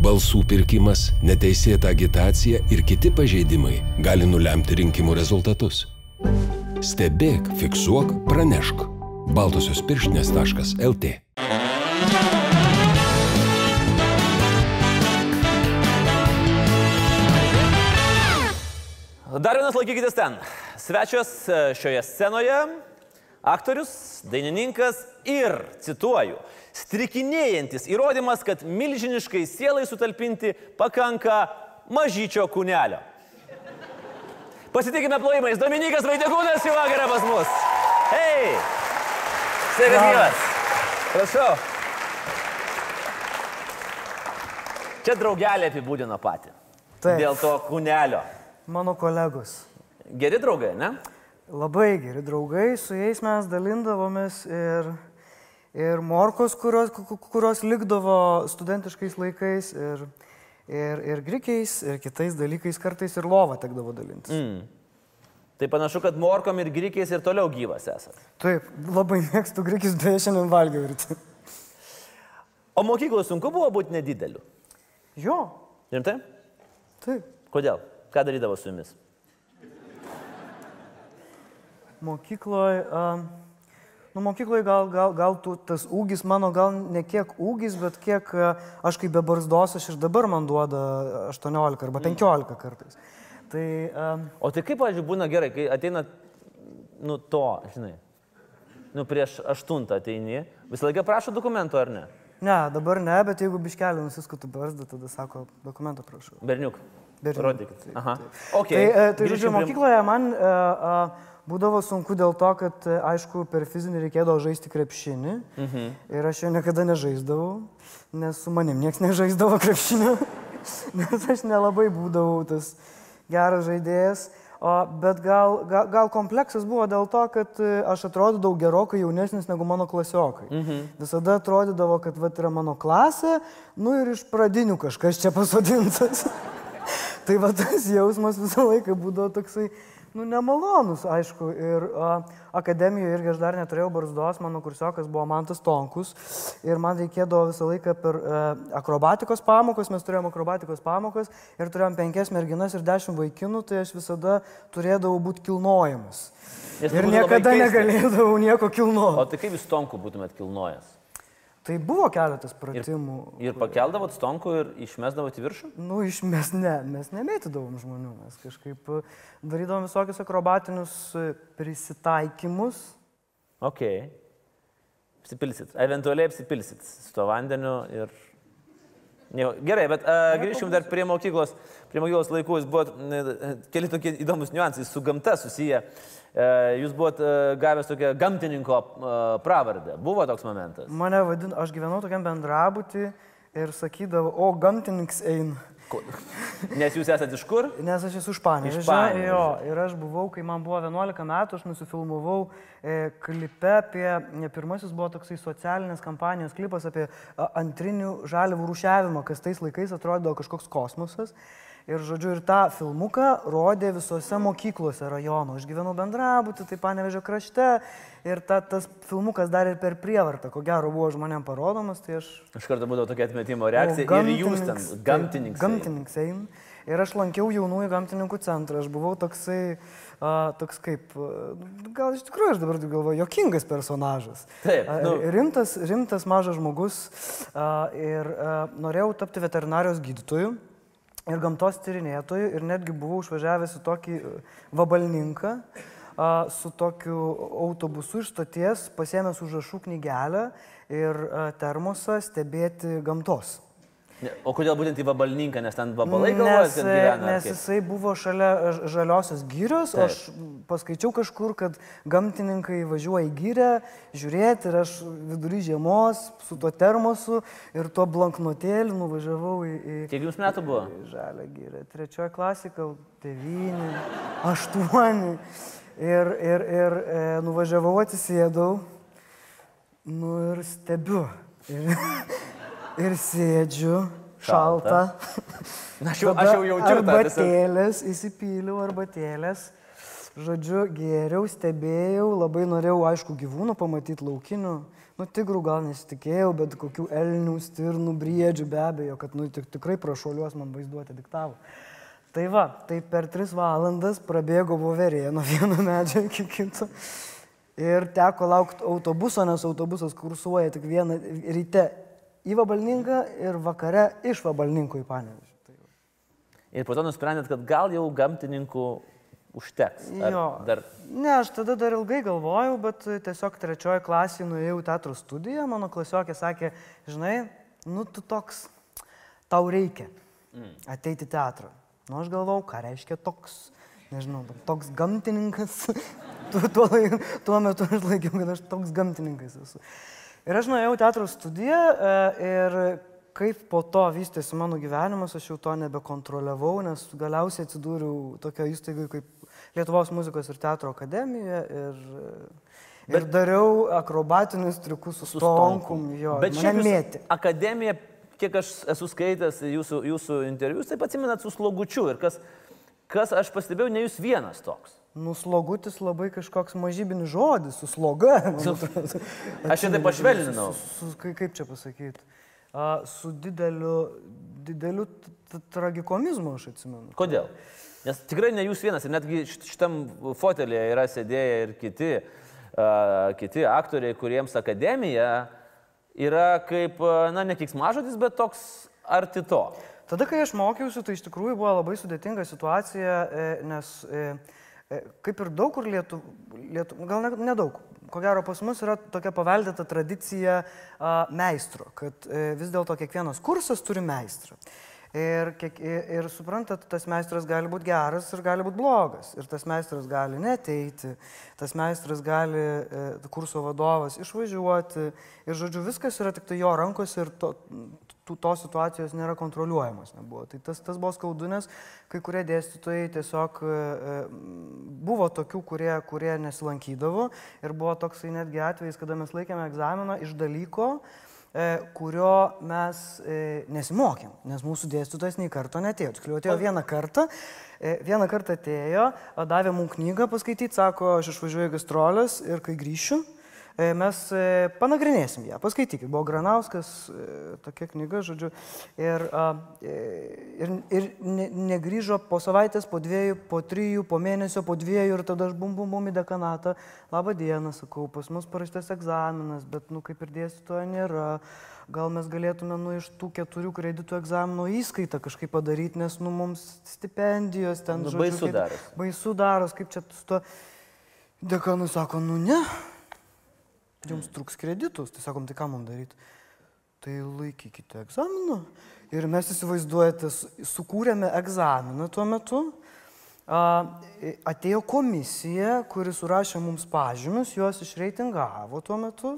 balsų pirkimas, neteisėta agitacija ir kiti pažeidimai gali nulemti rinkimų rezultatus. Stebėk, fiksuok, pranešk. Baltosios pirštinės.lt Dar vienas laikykitės ten. Svečias e, šioje scenoje - aktorius, dainininkas ir, cituoju, strikinėjantis įrodymas, kad milžiniškai sielai sutalpinti pakanka mažyčio kūnelio. Pasitikime plojimais. Dominikas Vaidegūnas šį vakarą pas mus. Hei! Sveikas gyvas. Prašau. Čia draugelė apibūdino patį. Taip. Dėl to kūnelio. Mano kolegos. Geri draugai, ne? Labai geri draugai, su jais mes dalindavomės ir, ir morkos, kurios, ku- kurios likdavo studentiškais laikais, ir, ir, ir grikiais, ir kitais dalykais, kartais ir lovą tekdavo dalintis. Mm. Tai panašu, kad morkom ir grikiais ir toliau gyvas esat. Taip, labai mėgstu grikius, beje, šiandien valgiau ir tai. O mokykloje sunku buvo būti nedideliu. Jo, Rimtai? taip. Kodėl? Ką darydavo su jumis? Mokykloje, um, nu mokykloje gal, gal, gal tu, tas ūgis mano gal ne kiek ūgis, bet kiek uh, aš kaip be barzdos, aš ir dabar man duoda 18 arba 15 kartais. Tai um, O tai kaip, pavyzdžiui, būna gerai, kai ateina, nu to, žinai, nu prieš aštuntą ateini, visą laiką prašo dokumento ar ne? ne, dabar ne, bet jeigu biškelį nusiskutų barzdą, tada sako, dokumentą prašau. Berniuk. Berniuk, Rodykit. taip, Aha. taip. Okay. Tai, e, tai žodžiu, mokykloje man e, e, būdavo sunku dėl to, kad, e, aišku, per fizinį reikėdavo žaisti krepšinį. Mhm. Ir aš jo niekada nežaisdavau, nes su manim niekas nežaisdavo krepšinio, nes aš nelabai būdavau tas geras žaidėjas. O, bet gal, gal, gal kompleksas buvo dėl to, kad e, aš atrodydavau gerokai jaunesnis negu mano klasiokai. Mhm. Visada atrodydavo, kad vat, yra mano klasė, nu ir iš pradinių kažkas čia pasodintas. Tai va tas jausmas visą laiką būdavo toksai, nu, nemalonus, aišku. Ir a, akademijoje irgi aš dar neturėjau barzdos, mano kursiokas buvo Mantas Tonkus. Ir man reikėdavo visą laiką per a, akrobatikos pamokas, mes turėjome akrobatikos pamokas ir turėjom penkias merginas ir dešimt vaikinų, tai aš visada turėdavau būti tai Ir niekada negalėdavau nieko O kilnoti. tai kaip jūs stonku būtumėt kilnojęs? Tai buvo keletas pratimų. Ir pakeldavot stonku ir išmesdavot į viršų? Nu, iš mes ne, mes nemėtydavom žmonių, mes kažkaip e, darydavom visokius akrobatinius e, prisitaikymus. Ok. Apsipilsit. Eventualiai apsipilsit su to vandeniu ir... Ne, gerai, bet uh, grįžkim dar prie mokyklos. Prie mokyklos laikų jūs buvot uh, keli tokie įdomus niuansai su gamta susiję. Uh, jūs buvot uh, gavęs tokią gamtininko uh, pravardę. Buvo toks momentas. Mane vadin, aš gyvenau tokiam bendrabutį ir sakydavau, o gamtininkas eina. Ko- Nes jūs esate iš kur? Nes aš esu iš Panevėžio. Iš Panevėžio. Jo, ir aš buvau, kai man buvo 11 metų, aš nusifilmavau e, klipe apie, ne, pirmasis buvo toksai socialinės kampanijos klipas apie a, antrinių žaliavų rūšiavimą, kas tais laikais atrodydavo kažkoks kosmosas. Ir, žodžiu, ir tą filmuką rodė visose mokyklose rajono. Aš gyvenau bendrabutį, tai Panevežio krašte. Ir ta, tas filmukas dar ir per prievartą, ko gero, buvo žmonėm parodomas, tai aš Iš karto būdavo tokia atmetimo reakcija. Ir jūs ten, gamtininkai. eina. Ir aš lankiau jaunųjų gamtininkų centrą. Aš buvau toksai, a, toks kaip, a, gal iš tikrųjų aš dabar galvoju, jokingas personažas. Taip, A, nu. Rimtas, rimtas mažas žmogus. A, ir a, norėjau tapti veterinarijos gydytoju. Ir gamtos tyrinėtojų, ir netgi buvau išvažiavęs į tokį a, vabalninką su tokiu autobusu iš stoties, pasėmęs užrašų knygelę ir a, termosą stebėti gamtos. O kodėl būtent į vabalninką, nes ten vabalai galvoja, Nes, kad gyvena? ar nes jisai buvo šalia ž- žaliosios gyrios, Taip. aš paskaičiau kažkur, kad gamtininkai važiuoja į gyrę žiūrėti ir aš vidury žiemos su tuo termosu ir tuo blanknotėliu nuvažiavau į, į, Kiek jums metų buvo? į žalę gyrę. Trečioji klasė, gal devyni, aštuoni. Ir, ir, ir e, nuvažiavau, atsisėdau, nu ir stebiu. Ir, ir sėdžiu, šalta. Na, aš jau, aš jau jaučiu. Arbatėlės, įsipyliau arbatėlės. Žodžiu, gėriau, stebėjau, labai norėjau, aišku, gyvūnų pamatyti laukinių. Nu, tigrų gal nesitikėjau, bet kokių elnių, stirnų, briedžių be abejo, kad, nu, tik, tikrai prašuoliuos man vaizduoti diktavo. Tai va, tai per tris valandas prabėgo voverė nuo vieno medžio iki kito. Ir teko laukti autobuso, nes autobusas kursuoja tik vieną ryte į Vabalninką ir vakare iš Vabalninko į Panevežį. Tai. Ir po to nusprendėt, kad gal jau gamtininkų užteks. Jo. Dar Ne, aš tada dar ilgai galvojau, bet tiesiog trečioji klasė nuėjau į teatro studiją, mano klasiokė sakė, žinai, nu tu toks, tau reikia ateiti į teatrą. Nu aš galvau, ką reiškia toks, nežinau, toks gamtininkas. tuo, tuo, tuo metu aš laikiau, kad aš toks gamtininkas esu. Ir aš nuėjau teatro studiją e, ir kaip po to vystėsi mano gyvenimas, aš jau to nebekontroliavau, nes galiausiai atsidūriau tokio įstaigoje kaip Lietuvos muzikos ir teatro akademija ir, ir dariau akrobatinius triukus su stonkum. Jo, Bet mėtė. akademija, kiek aš esu skaitęs jūsų, jūsų interviu, jūs taip atsimenat su slogučiu. Ir kas, kas aš pastebėjau, ne jūs vienas toks. Nuslogutis labai kažkoks mažybinis žodis, su sloga. Aš čia taip pašvelninau. Kaip čia pasakyti? A, su dideliu, dideliu tragikomizmu aš atsimenu. Kodėl? Nes tikrai ne jūs vienas, ir netgi šit- šitam fotelėje yra sėdėję ir kiti, uh, kiti aktoriai, kuriems akademija yra kaip, a, na, ne kiksmažodis, bet toks arti to. Tada, kai aš mokiausi, tai iš tikrųjų buvo labai sudėtinga situacija, e, nes e, kaip ir daug kur lietu, lietu gal ne- nedaug, ko gero pas mus yra tokia paveldėta tradicija a, meistro, kad e, vis dėlto kiekvienas kursas turi meistrą. Ir, kiek, ir, ir suprantat, tas meistras gali būti geras ir gali būti blogas. Ir tas meistras gali neteiti, tas meistras gali, e, kurso vadovas, išvažiuoti. Ir, žodžiu, viskas yra tik tai jo rankose ir to, tų, tos situacijos nėra kontroliuojamos. Nebuvo. Tai tas, tas buvo skaudu, nes kai kurie dėstytojai tiesiog e, e, buvo tokių, kurie, kurie nesilankydavo. Ir buvo toksai netgi atvejis, kada mes laikėme egzaminą iš dalyko, e, kurio mes nesimokėm, nes mūsų dėstytojas nei karto netėjo. Tiksliau atėjo vieną kartą, vieną kartą atėjo, davė mums knygą paskaityti, sako, aš išvažiuoju gastrolės ir kai grįšiu, mes e, panagrinėsim ją, paskaitykit. Buvo Granauskas, e, tokia knyga, žodžiu, ir, e, ir, ir ne, negrįžo po savaitės, po dviejų, po trijų, po mėnesio, po dviejų ir tada aš bum bum bum į dekanatą. Labą dieną, sakau, pas mus parašytas egzaminas, bet, nu, kaip ir dėstytojo nėra. Gal mes galėtume, nu, iš tų keturių kreditų egzamino įskaitą kažkaip padaryti, nes, nu, mums stipendijos ten, Nu, žodžiu, baisu kaip- daros. Baisu daros, kaip čia su to dekanu sako, nu ne, jums truks kreditus. Tai sakom, tai ką mums daryti? Tai laikykite egzaminą. Ir mes įsivaizduojate, su- sukūrėme egzaminą tuo metu. Atėjo komisija, kuri surašė mums pažymius, juos išreitingavo tuo metu.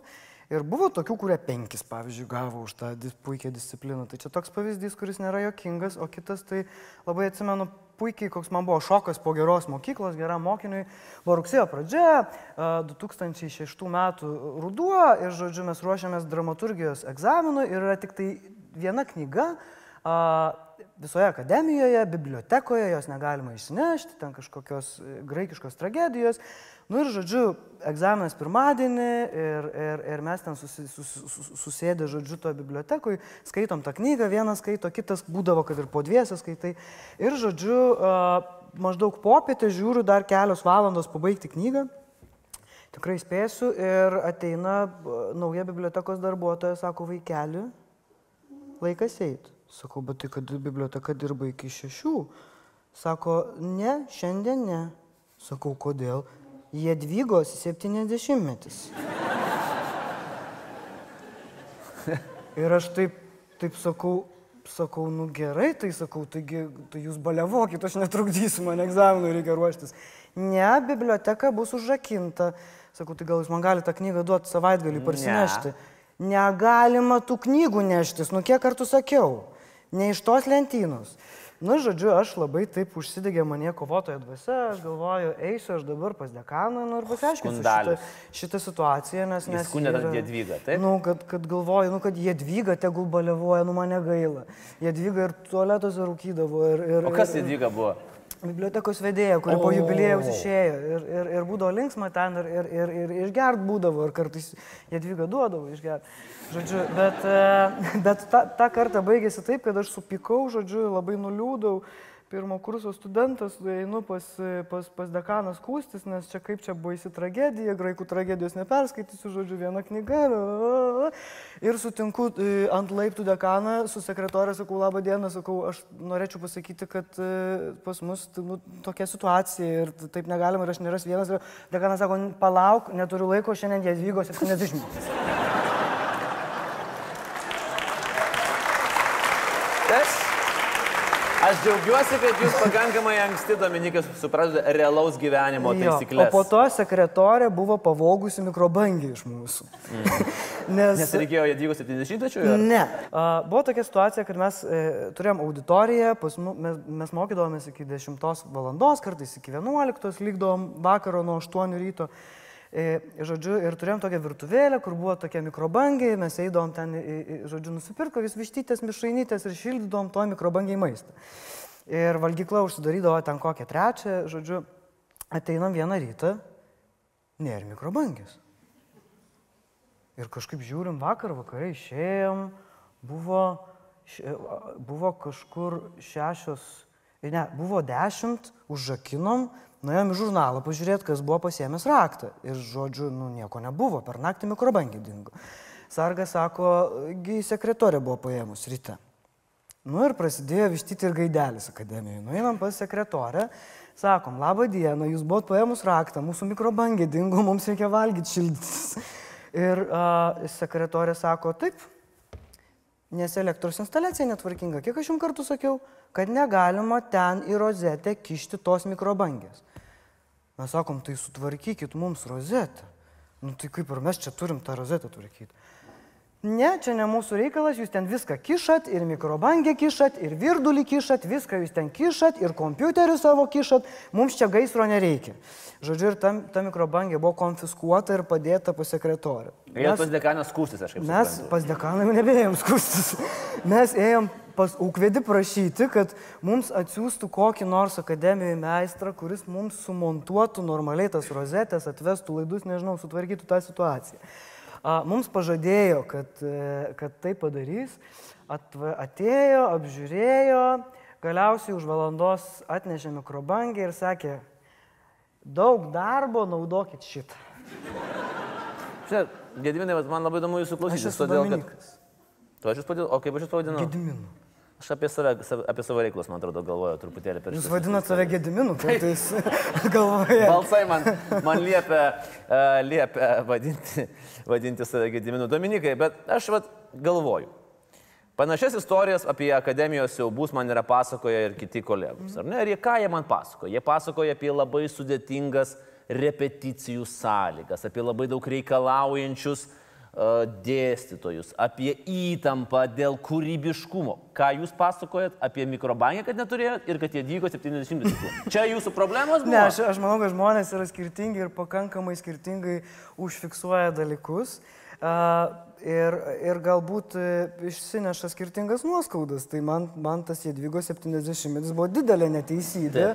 Ir buvo tokių, kurie penkis, pavyzdžiui, gavo už tą puikią discipliną. Tai čia toks pavyzdys, kuris nėra jokingas, o kitas tai labai atsimenu puikiai, koks man buvo šokas po geros mokyklos, geram mokiniui. Buvo rugsėjo pradžia, a, 2006 metų ruduo ir, žodžiu, mes ruošiamės dramaturgijos egzaminui ir yra tik tai viena knyga visoje akademijoje, bibliotekoje, jos negalima išsinešti, ten kažkokios e, graikiškos tragedijos. Nu ir, žodžiu, egzaminas pirmadienį ir, ir, ir mes ten susi, sus, sus, susėdę, žodžiu, toje bibliotekoje, skaitom tą knygą, vienas skaito, kitas būdavo, kad ir po dviesę skaitai. Ir, žodžiu, maždaug popietę žiūriu dar kelios valandos pabaigti knygą. Tikrai spėsiu ir ateina nauja bibliotekos darbuotoja, sako vaikeli, laikas eiti. Sakau, bet tai kad biblioteka dirba iki šešių. Sako, ne, šiandien ne. Sakau, kodėl? Jadvygos 70 metis. Ir aš taip, taip sakau, sakau, nu gerai, tai sakau, taigi tai jūs balevokit, aš netrukdysiu, man egzaminui reikia ruoštis. Ne, biblioteka bus užrakinta. Sakau, tai gal jūs man galite tą knygą duoti savaitgalį parsinešti. Negalima tų knygų neštis, nu kiek kartų sakiau, ne iš tos lentynos. Nu, žodžiu, aš labai taip užsidegė mane kovotojo dvasia, aš galvoju, eisiu aš dabar pas dekaną nu, ir pasiaiškinsiu šitą, šitą situaciją, nes... nes Įskundėt yra- Jadvygą, taip? Nu, kad, kad galvoju, nu, kad Jadvyga tegul balevoja, nu mane gaila. Jadvyga ir tualetuose rūkydavo. Ir, ir, O kas ir, įdyga buvo? Bibliotekos vedėja, kuri po O. jubilėjaus išėjo ir, ir, ir būdavo linksma ten ir, ir, ir, ir išgert būdavo ir kartais jie dviga duodavo išgert. Žodžiu, bet, e, bet ta, ta kartą baigėsi taip, kad aš supykau, žodžiu, labai nuliūdau. Pirmo kurso studentas, einu pas, pas, pas dekaną skūstis, nes čia kaip čia baisi tragedija, graikų tragedijos neperskaitysiu, žodžiu, viena knyga. Ir sutinku e, ant laiptų dekaną, su sekretorė sakau, labą dieną, sakau, aš norėčiau pasakyti, kad e, pas mus nu, tokia situacija ir taip negalima ir aš neras vienas. Dekanas sako, palauk, neturiu laiko, šiandien jie atvyko 70. Aš, aš džiaugiuosi, kad jūs pakankamai anksti, Dominikas, supratote realaus gyvenimo taisyklės. O po to sekretorė buvo pavogusi mikrobangį iš mūsų. Nes, Nes reikėjo Jadvygos 70-mečių ir... Ne. A, buvo tokia situacija, kad mes e, turėjom auditoriją, pas, mu- mes, mes mokydavomės iki 10 valandos, kartais iki 11, lygdavom vakaro nuo 8 ryto. E, žodžiu, ir turėjom tokią virtuvėlę, kur buvo tokie mikrobangiai, mes eidavom ten, žodžiu, nusipirko vis vištytės, mišrainytės ir šildydavom to mikrobangiai maistą. Ir valgykla užsidarydavo ten kokią trečią, žodžiu, ateinam vieną rytą, nėra mikrobangis. Ir kažkaip žiūrim vakar, vakare išėjom, buvo, buvo kažkur šešios, ne, buvo dešimt, užžakinom, nuėjom į žurnalą pažiūrėti, kas buvo pasiemęs raktą. Ir žodžiu, nu nieko nebuvo, per naktį mikrobangį dingo. Sargas sako, gi sekretorė buvo paėmus ryte. Nu ir prasidėjo vištyti ir gaidelis akademijoje. Nueinam pas sekretorę, sakom, laba diena, jūs buvot paėmus raktą, mūsų mikrobangė dingo, mums reikia valgyti šildytis. Ir a, sekretorė sako, taip, nes elektros instaliacija netvarkinga. Kiek aš jums kartų sakiau, kad negalima ten į rozetę kišti tos mikrobangės. Mes sakom, tai sutvarkykit mums rozetę. Nu tai kaip ir mes čia turim tą rozetę tvarkyti. Ne, čia ne mūsų reikalas, jūs ten viską kišat, ir mikrobangę kišat, ir virdulį kišat, viską jūs ten kišat, ir kompiuterį savo kišat, mums čia gaisro nereikia. Žodžiu, ir ta, ta mikrobangė buvo konfiskuota ir padėta pas sekretorę. Jie pas dekanas skūstis, aš kaip Mes suprantu. pas dekaną jau nebėjom skustis. Mes ėjom pas ūkvedį prašyti, kad mums atsiųstų kokį nors akademijų meistrą, kuris mums sumontuotų normaliai tas rozetės, atvestų laidus, nežinau, sutvarkytų tą situaciją. A, Mums pažadėjo, kad, e, kad tai padarys, atva, atėjo, apžiūrėjo, galiausiai už valandos atnešė mikrobangį ir sakė, daug darbo, naudokit šitą. Čia, Gediminai, vat man labai įdomu jūsų klausytis, todėl kad... Tu aš jūs pavadinau, o kaip aš jūs pavadinau? Gediminu. Aš apie save, apie savo reikalus, man atrodo, galvoju truputėlį per Jūs šitas vadinat istorijas. save Gediminu, kartais galvoje. Balsai man, man liepia, uh, liepia vadinti, vadinti save Gediminu Dominikai, bet aš vat, galvoju. Panašias istorijas apie akademijos siaubus man yra pasakoja ir kiti kolegos. Ar ne? Ir jie ką jie man pasakoja? Jie pasakoja apie labai sudėtingas repeticijų sąlygas, apie labai daug reikalaujančius uh, dėstytojus, apie įtampą dėl kūrybiškumo. Ką jūs pasakojat apie mikrobangę, kad neturėjot ir kad jie dygo 70 metų. Čia jūsų problemos buvo? Ne, aš, aš manau, kad žmonės yra skirtingi ir pakankamai skirtingai užfiksuoja dalykus. Uh, ir, ir galbūt e, išsineša skirtingas nuoskaudas. Tai man, man tas Jadvigo 70 buvo didelė neteisybė.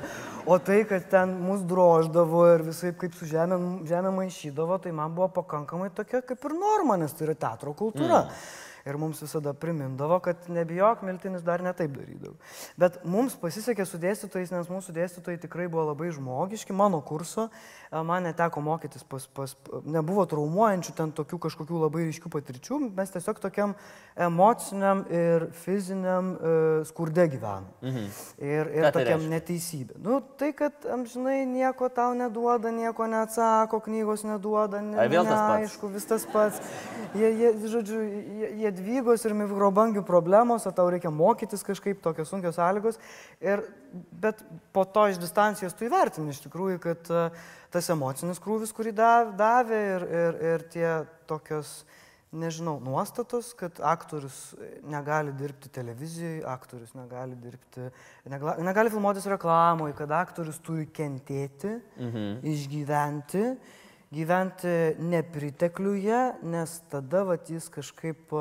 O tai, kad ten mus droždavo ir visai kaip su žemė, žemė maišydavo, tai man buvo pakankamai tokia kaip ir norma, nes tai yra teatro kultūra. Mm. Ir mums visada primindavo, kad nebijok, miltinis dar netaip darydavo. Bet mums pasisekė su dėstytojais, nes mūsų dėstytojai tikrai buvo labai žmogiški. Mano kurso e, man neteko mokytis, pas, pas, nebuvo traumuojančių ten tokių kažkokių labai ryškių patirčių. Mes tiesiog tokiam emociniam ir fiziniam e, skurde gyvenam. Mhm. Ir, ir tai tokiam reiškia? neteisybė. Nu, tai, kad amžinai nieko tau neduoda, nieko neatsako, knygos neduoda, ne, Ai, vėl tas pats? neaišku, vis tas pats. Jie, jie, žodžiu, jie, jie dvygos ir mikrobangių problemos, o tau reikia mokytis kažkaip, tokios sunkios sąlygos. Ir, bet po to iš distancijos tu įvertini iš tikrųjų, kad e, tas emocinis krūvis, kurį da- davė ir, ir, ir tie tokios, nežinau, nuostatos, kad aktorius negali dirbti televizijoje, aktorius negali dirbti, negali, negali filmuotis reklamoje, kad aktorius turi kentėti, mhm. išgyventi gyventi nepritekliuje, nes tada vat, jis kažkaip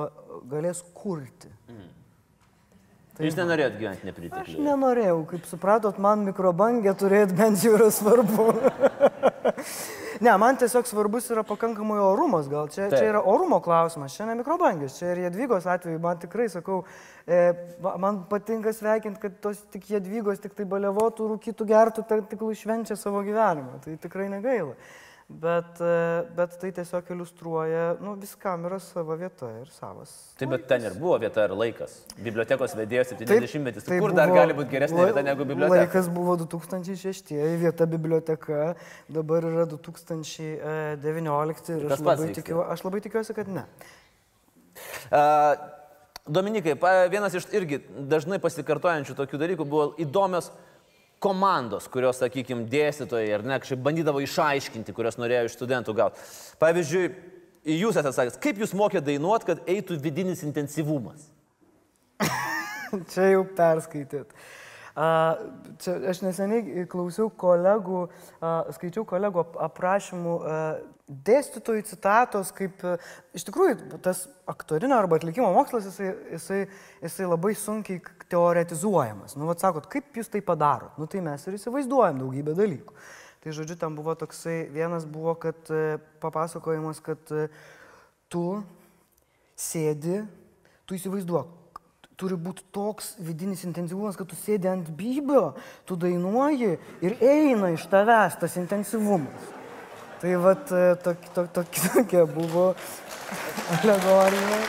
galės kurti. Jūs nenorėjot gyventi Aš nepritekliuje. nenorėjau, kaip supratot, man mikrobangę turėti bent jau yra svarbu. ne, man tiesiog svarbus yra pakankamai orumas, gal čia, Taip. čia yra orumo klausimas, čia ne mikrobangės, čia ir Jadvygos atveju, man tikrai sakau, e, man patinka sveikinti, kad tos tik Jadvygos tik tai balevotų, rūkytų, gertų, tai tik švenčia savo gyvenimą, tai tikrai negaila. Bet, e, bet tai tiesiog iliustruoja, nu, viskam yra sava vieta ir savas. Taip, bet ten ir buvo vieta ir laikas. Bibliotekos vedėjo 70-metis. Tai tai kur dar buvo- gali būti geresnė lai- vieta negu biblioteka? Laikas buvo 2006, vieta biblioteka, dabar yra 2019 ir aš labai, tikiu, aš labai tikiuosi, kad ne. A, Dominikai, vienas iš irgi dažnai pasikartojančių tokių dalykų buvo įdomios komandos, kurios, sakykime, dėstytojai ar ne, kažkaip bandydavo išaiškinti, kurios norėjo iš studentų gauti. Pavyzdžiui, jūs esate sakęs, kaip jūs mokė dainuoti, kad eitų vidinis intensyvumas? Čia jau perskaityt. Čia aš neseniai klausiau kolegų, skaičiau kolegų ap- aprašymų a, dėstytojų citatos, kaip a, iš tikrųjų tas aktorinio arba atlikimo mokslas, jisai, jisai, jisai labai sunkiai teoretizuojamas. Nu, vad sakot, kaip jūs tai padarot? Nu, tai mes ir įsivaizduojam daugybę dalykų. Tai žodžiu, tam buvo toksai, vienas buvo, kad e, papasakojimas, kad e, tu sėdi, tu įsivaizduok, turi būti toks vidinis intensyvumas, kad tu sėdi ant bybio, tu dainuoji ir eina iš tavęs tas intensyvumas. Tai vat e, tok, tok, tok, tokia buvo alegorija.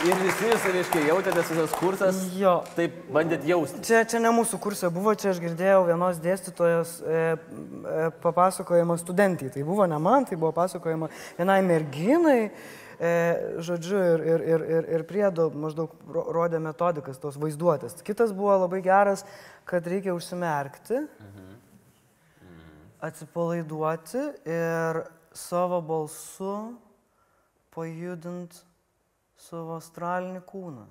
Ir visi reiškia, jautėtės visas kursas, Jo. taip bandėt jausti. Čia, čia ne mūsų kursė buvo, čia aš girdėjau vienos dėstytojos e, e, papasakojimą studentai. Tai buvo ne man, tai buvo pasakojama vienai merginai, žodžiu, ir, ir, ir, ir, ir priedo maždaug ro- rodė metodikas tos vaizduotės. Kitas buvo labai geras, kad reikia užsimerkti, atsipalaiduoti ir savo balsu pajudinti savo astralinį kūną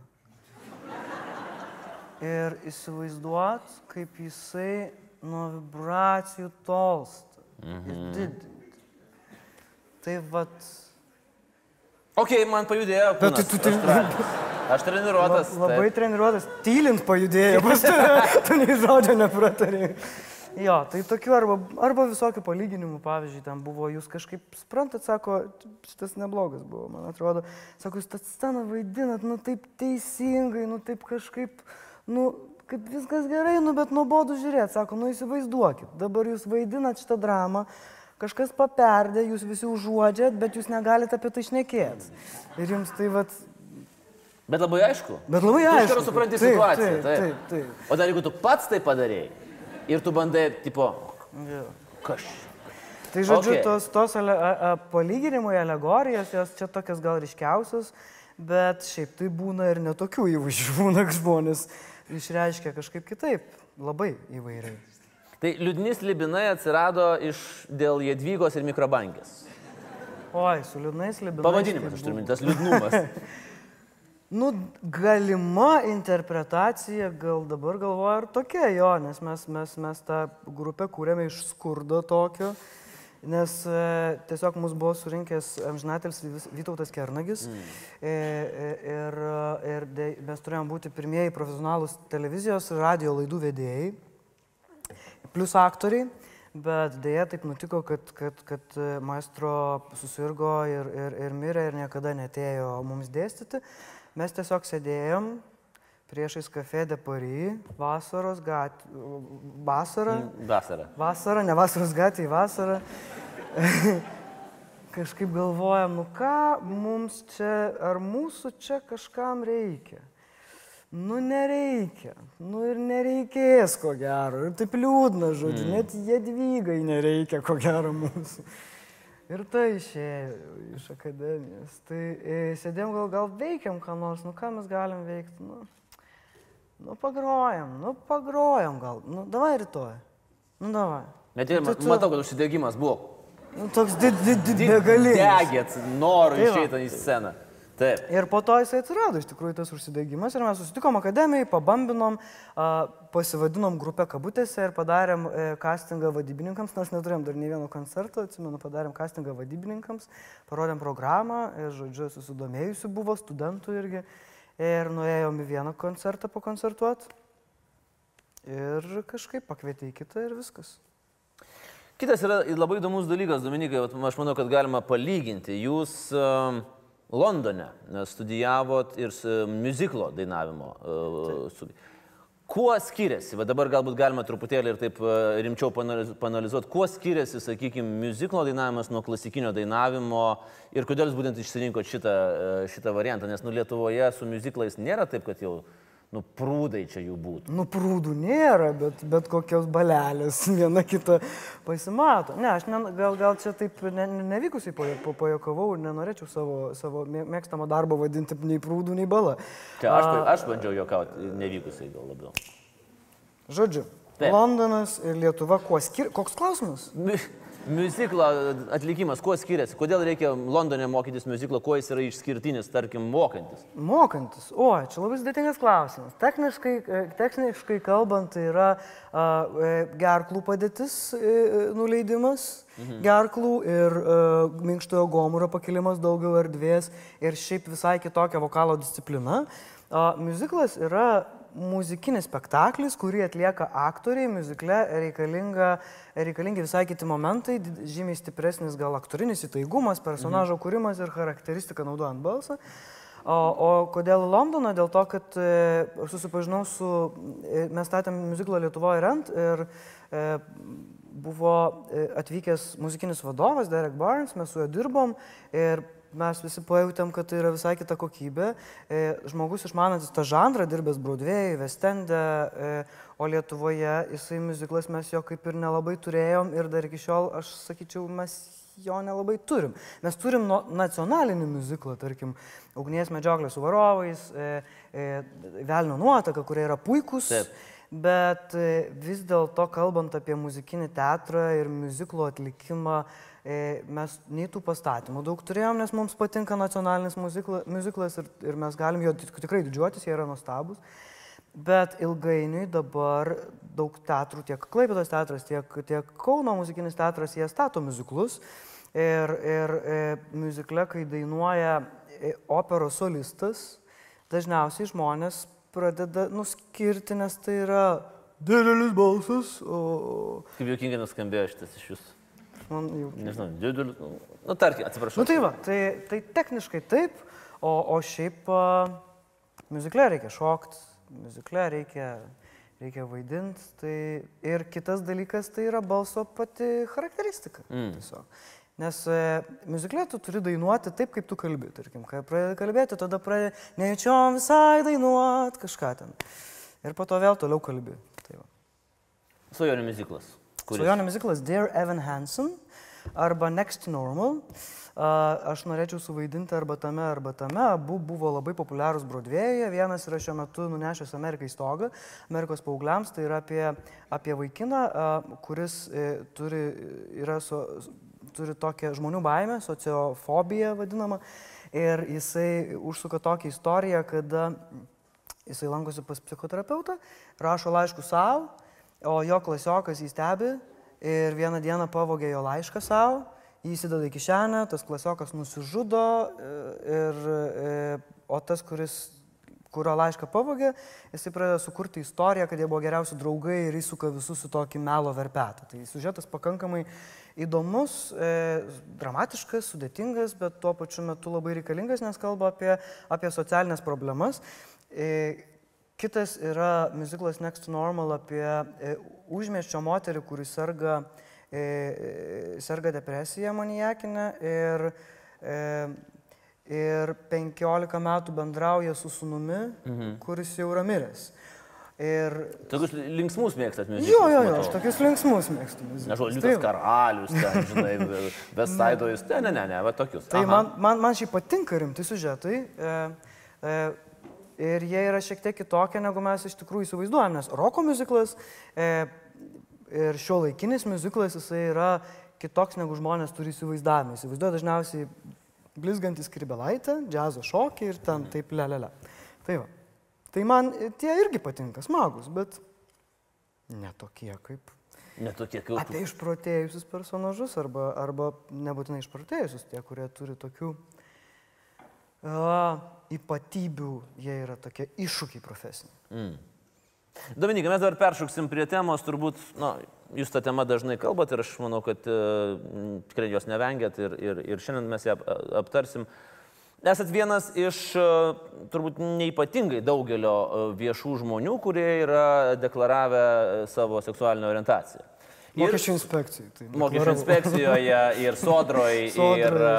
ir įsivaizduot, kaip jisai nuo vibracijų tolsta. Mhm. Ir didinti. Tai vat. Ok, man pajudėjo. Bet kūnas. tu- tu- Aš treniruotas. Labai taip. treniruotas, tylint pajudėjo, pas tave, tu nei žodžio nepratari. Jo, tai tokių arba, arba visokių palyginimų, pavyzdžiui, ten buvo, jūs kažkaip suprantat, sako, šitas neblogas buvo, man atrodo, sako, jūs tą sceną vaidinat, nu taip teisingai, nu taip kažkaip, nu, kaip viskas gerai, nu bet nuobodu žiūrėti, sako, nu įsivaizduokit, dabar jūs vaidinat šitą dramą, kažkas paperdė, jūs visi užuodžiat, bet jūs negalite apie tai šnekėti. Ir jums tai vat, Bet labai aišku. Bet labai Tu iš aišku. karto supranti Taip, situaciją. taip, taip, taip. O dar jeigu tu pats tai padarėjai ir tu bandai, tipo, Jo. kaž. Tai žodžiu, Okay. tos, tos ale, a, a, palyginimai, alegorijos, jos čia tokios gal ryškiausios, bet šiaip tai būna ir netokių įvaizdžių, būna žmonės išreiškia kažkaip kitaip, labai įvairiai. Tai liūdnis libinai atsirado iš dėl Jedvygos ir mikrobangės. Oi, su liūdnais libinais. Pavadinimas, aš turiu minti, tas liūdnumas. Nu, galima interpretacija, gal dabar galvoju, ar tokia jo, nes mes, mes, mes tą grupę kūrėme iš skurdo tokio, nes e, tiesiog mus buvo surinkęs amžinatelis Vytautas Kernagis mm. e, e, ir, e, ir de, mes turėjom būti pirmieji profesionalūs televizijos ir radio laidų vedėjai, plus aktoriai. Bet dėja taip nutiko, kad, kad, kad e, maestro susirgo ir, ir, ir mirė ir niekada netėjo mums dėstyti. Mes tiesiog sėdėjom priešais kafė de Paris, vasaros gatvė, vasarą, Vasara. vasarą, ne vasaros gatvė, vasarą. Kažkaip galvojam, nu ką mums čia, ar mūsų čia kažkam reikia. Nu nereikia, nu ir nereikės ko gero, ir taip liūdna žodžiu, mm. net jedvygai nereikia ko gero mūsų. Ir tai išėjo iš akademijos. Tai e, sėdėm gal, gal veikiam ką nors, nu ką mes galim veikti, nu, nu pagrojam, nu pagrojam gal, nu davai rytoj, nu davai. Bet ir tai tu- matau, kad užsidegimas buvo. Nu, toks did, did, did, begalinis. Degėt, noriu Tai va. išeiti į sceną. Taip. Ir po to jisai atsirado iš tikrųjų tas užsidegimas ir mes susitikom akademijai, pabambinom, pasivadinom grupę kabutėse ir padarėm e, castingą vadybininkams, nors neturėjom dar nei vieno koncerto, atsimenu, padarėm castingą vadybininkams, parodėm programą ir, žodžiu, susidomėjusių buvo studentų irgi. Ir nuėjom į vieną koncertą pakoncertuoti. Ir kažkaip pakvietė į kitą ir viskas. Kitas yra labai įdomus dalykas, Dominikai, aš manau, kad galima palyginti. Jūs um, Londone studijavot ir muziklo dainavimo. Uh, su... Kuo skiriasi, va dabar galbūt galima truputėlį ir taip uh, rimčiau panaliz- panalizuoti, kuo skiriasi, sakykime, muziklo dainavimas nuo klasikinio dainavimo ir kodėl jūs būtent išsirinkot šitą, uh, šitą variantą, nes nu Lietuvoje su muziklais nėra taip, kad jau nu, prūdai čia jų būtų. Nu, prūdų nėra, bet, bet kokios balelės viena kita pasimato. Ne, aš ne, gal, gal čia taip ne, ne- nevykusiai pajo- pa- pajokavau ir nenorėčiau savo, savo mė- mėgstamą darbą vadinti nei prūdų, nei bala. Čia aš, aš bandžiau juokauti, nevykusiai gal labiau. Žodžiu, Taip. Londonas ir Lietuva kuo skiriasi? Koks klausimas? Muziklo atlikimas, kuo skiriasi? Kodėl reikia Londone mokytis muziklo, kuo jis yra išskirtinis, tarkim, mokantis? Mokantis. O, čia labai sudėtingas klausimas. Techniškai, e, techniškai kalbant, tai yra a, e, gerklų padėtis, e, nuleidimas mhm. gerklų ir a, minkštojo gomuro pakilimas daugiau erdvės ir šiaip visai kitokia vokalo disciplina. A, Muziklas yra muzikinis spektaklis, kurį atlieka aktoriai, muzikle reikalinga, reikalingi visai kiti momentai, žymiai stipresnis gal aktorinis įtaigumas, personažo kūrimas ir charakteristika naudojant balsą. O, o kodėl Londoną? Dėl to, kad e, susipažinau su, e, mes statėm muziklą Lietuvoje rent ir e, buvo e, atvykęs muzikinis vadovas Derek Barnes, mes su juo dirbom ir mes visi pajutėm, kad tai yra visai kita kokybė. E, žmogus išmanantis tą žanrą, dirbęs Broadway, Westende, e, o Lietuvoje jisai muziklas mes jo kaip ir nelabai turėjom ir dar iki šiol, aš sakyčiau, mes jo nelabai turim. Mes turim no, nacionalinį muziklą, tarkim, Ugnies medžioklė su varovais, e, e, Velnio nuotaka, kurie yra puikūs. Taip. Bet e, vis dėlto, kalbant apie muzikinį teatrą ir muziklo atlikimą, e, mes nei tų pastatymų daug turėjom, nes mums patinka nacionalinis muzikla- muziklas ir, ir mes galim jo tik- tikrai didžiuotis, jie yra nuostabus. Bet ilgainiui dabar daug teatrų, tiek Klaipėdos teatras, tiek, tiek Kauno muzikinis teatras, jie stato muziklus. Ir, ir e, muzikle, kai dainuoja e, operos solistas, dažniausiai žmonės pradeda nuskirti, nes tai yra didelis balsas, o Kaip juokingai nuskambėjo šitas iš jūsų. Man jau... Nežinau, didelis. Nu, tarkim, atsiprašau. Nu tai va, tai, tai techniškai taip, o, o šiaip uh, muzikle reikia šokti, muzikle reikia, reikia vaidinti. Tai ir kitas dalykas tai yra balso pati charakteristika. Mm. Tiesiog. Nes e, muzikle tu turi dainuoti taip, kaip tu kalbi. Tarkim, kai pradedi kalbėti, tada pradedi nejučiom visai dainuoti kažką ten. Ir po to vėl toliau kalbi. Tai va. Svajonių muziklas. Kuris? Svajonė muziklas Dear Evan Hansen arba Next Normal. Aš norėčiau suvaidinti arba tame, arba tame. Abu buvo labai populiarūs Broadway'e. Vienas yra šiuo metu nunešęs Amerikai stogą, Amerikos paaugliams. Tai yra apie, apie vaikiną, kuris e, turi, yra su, turi tokią žmonių baimę, sociofobiją vadinamą. Ir jisai užsuka tokią istoriją, kada jisai lankosi pas psichoterapeutą, rašo laiškų savo, o jo klasiokas jį stebi ir vieną dieną pavogė jo laišką savo, jį įsideda į kišenę, tas klasiokas nusižudo, e, ir, e, o tas, kuris kurio laišką pavogė, jisai pradeda sukurti istoriją, kad jie buvo geriausi draugai ir įsuka visus į tokį melo verpetą. Tai sužetas pakankamai įdomus, e, dramatiškas, sudėtingas, bet tuo pačiu metu labai reikalingas, nes kalba apie, apie socialinės problemas. E, kitas yra muziklas Next Normal apie e, užmieščio moterį, kuris serga, e, e, serga depresija manijakinė ir, ir 15 metų bendrauja su sunumi, mhm. kuris jau yra miręs. Ir... Tokius linksmus mėgstat muzikus. Jo, jo, jo, matau. aš tokius linksmus mėgstu. muzikus. Nežinau, Tai Liudas. Karalius, ten, žinai, Vestaidojus, ne, ne, ne, ne, va tokius. Tai Aha. man, man, man šiaip patinka rimti sužetai. E, e, ir jie yra šiek tiek kitokie, negu mes iš tikrųjų įsivaizduojam, nes roko muziklas e, ir šio laikinis muziklas jisai yra kitoks, negu žmonės turi įsivaizdavimą. Įsivaizduoja dažniausiai blizgantys kribelaitę, džiazo šokį ir ten taip lelelė. Tai va. Tai man tie irgi patinka, smagus, bet netokie kaip Netokie kaip. apie išprotėjusius personažus arba, arba nebūtinai išprotėjusius, tie, kurie turi tokių a, ypatybių, jie yra tokie iššūkiai profesiniai. Dominikai, mes dar peršoksim prie temos, turbūt, na, jūs tą temą dažnai kalbat ir aš manau, kad e, tikrai jos nevengėt ir, ir, ir šiandien mes ją ap- aptarsim. Esat vienas iš e, turbūt neipatingai daugelio e, viešų žmonių, kurie yra deklaravę savo seksualinę orientaciją. Mokesčių inspekcijai. Tai mokesčių inspekcijoje, ir sodroje, ir e,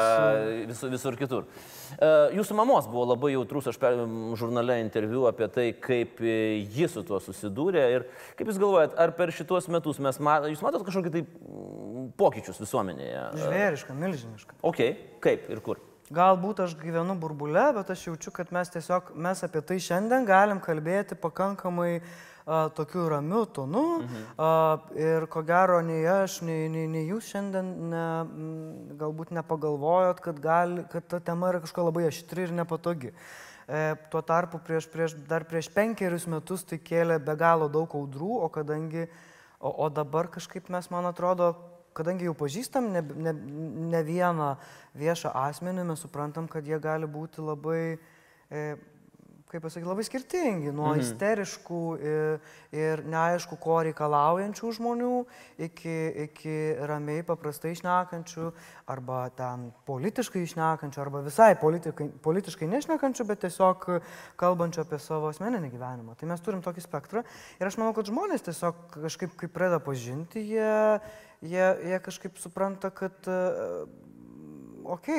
visur, visur kitur. E, Jūsų mamos buvo labai jautrus, aš per žurnale interviu apie tai, kaip e, ji su tuo susidūrė ir kaip Jūs galvojat, ar per šituos metus mes matome, Jūs matot kažkokį tai mm, pokyčius visuomenėje? Žvėriška, milžiniška. Ok, kaip ir kur? Galbūt aš gyvenu burbule, bet aš jaučiu, kad mes tiesiog, mes apie tai šiandien galim kalbėti pakankamai a, tokiu ramiu tonu. Mhm. A, ir ko gero, nei aš, nei, nei, nei jūs šiandien ne, galbūt nepagalvojot, kad, gali, kad ta tema yra kažko labai aštri ir nepatogi. E, tuo tarpu prieš, prieš, dar prieš penkerius metus tai kėlė be galo daug audrų, o kadangi, o, o dabar kažkaip mes, man atrodo, kadangi jau pažįstam ne, ne, ne vieną viešą asmenį, mes suprantam, kad jie gali būti labai, e, kaip pasakyti, labai skirtingi, nuo mhm. isteriškų ir, ir neaišku, ko reikalaujančių žmonių, iki, iki ramiai paprastai išnekančių, arba ten politiškai išnekančių, arba visai politikai, politiškai nešnekančių, bet tiesiog kalbančių apie savo asmeninį gyvenimą. Tai mes turim tokį spektrą ir aš manau, kad žmonės tiesiog kažkaip, kai pradeda pažinti, jie, jie, jie kažkaip supranta, kad ok,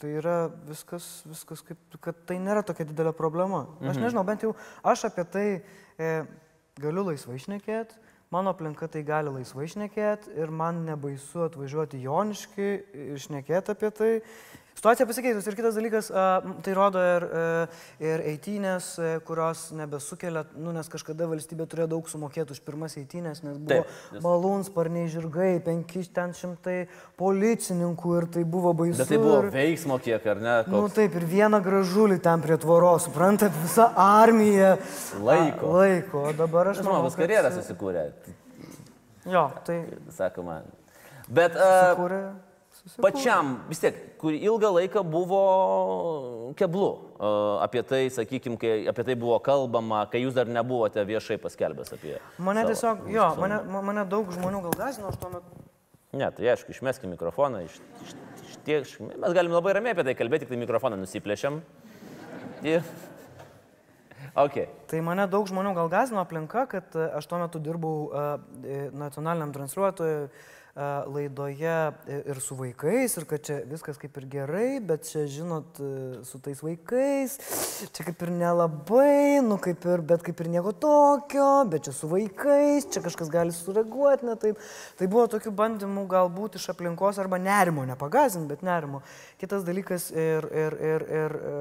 tai yra viskas, viskas kaip, kad tai nėra tokia didelė problema. Aš nežinau, bent jau aš apie tai e, galiu laisvai išnekėti, mano aplinka tai gali laisvai išnekėti ir man nebaisu atvažiuoti joniški ir išnekėti apie tai. Situacija pasikeitus ir kitas dalykas, tai rodo ir, e, ir eitynės, e, kurios nebesukelia, nu, nes kažkada valstybė turėjo daug sumokėti už pirmas eitynės, nes buvo Taip, nes- malūnsparniai žirgai, penki ten šimtai policininkų ir tai buvo baisu. Bet tai buvo ir- veiksmo kiek, ar ne? Nu Koks... taip, ir vieną gražulį ten prie tvoros, suprantat, visa armija. Laiko. A, laiko, o dabar aš manau. Žmogus karjerą susikūrė, Jo, tai sakoma. Bet uh, sukūrė. Susikūrė. pačiam vis tiek, kur ilgą laiką buvo keblu uh, apie tai, sakykime, kai apie tai buvo kalbama, kai jūs dar nebuvote viešai paskelbęs apie. Mane savo tiesiog, jo, mane, ma- mane daug žmonių gal gazino, aš tuo metu. Ne, tai aišku, išmeskime mikrofoną, iš, iš, iš tiek, mes galim labai ramiai apie tai kalbėti, tik tai mikrofoną nusiplėšiam. Ir... Ok. Tai mane daug žmonių gal gazino aplinka, kad e, aš tuo metu dirbau e, nacionaliniam transliuotojui laidoje e, ir su vaikais, ir kad čia viskas kaip ir gerai, bet čia, žinot, e, su tais vaikais, čia kaip ir nelabai, nu kaip ir, bet kaip ir nieko tokio, bet čia su vaikais, čia kažkas gali sureaguoti, ne taip. Tai buvo tokių bandymų galbūt iš aplinkos arba nerimo, nepagazinti, bet nerimo. Kitas dalykas ir, ir, ir, ir, e,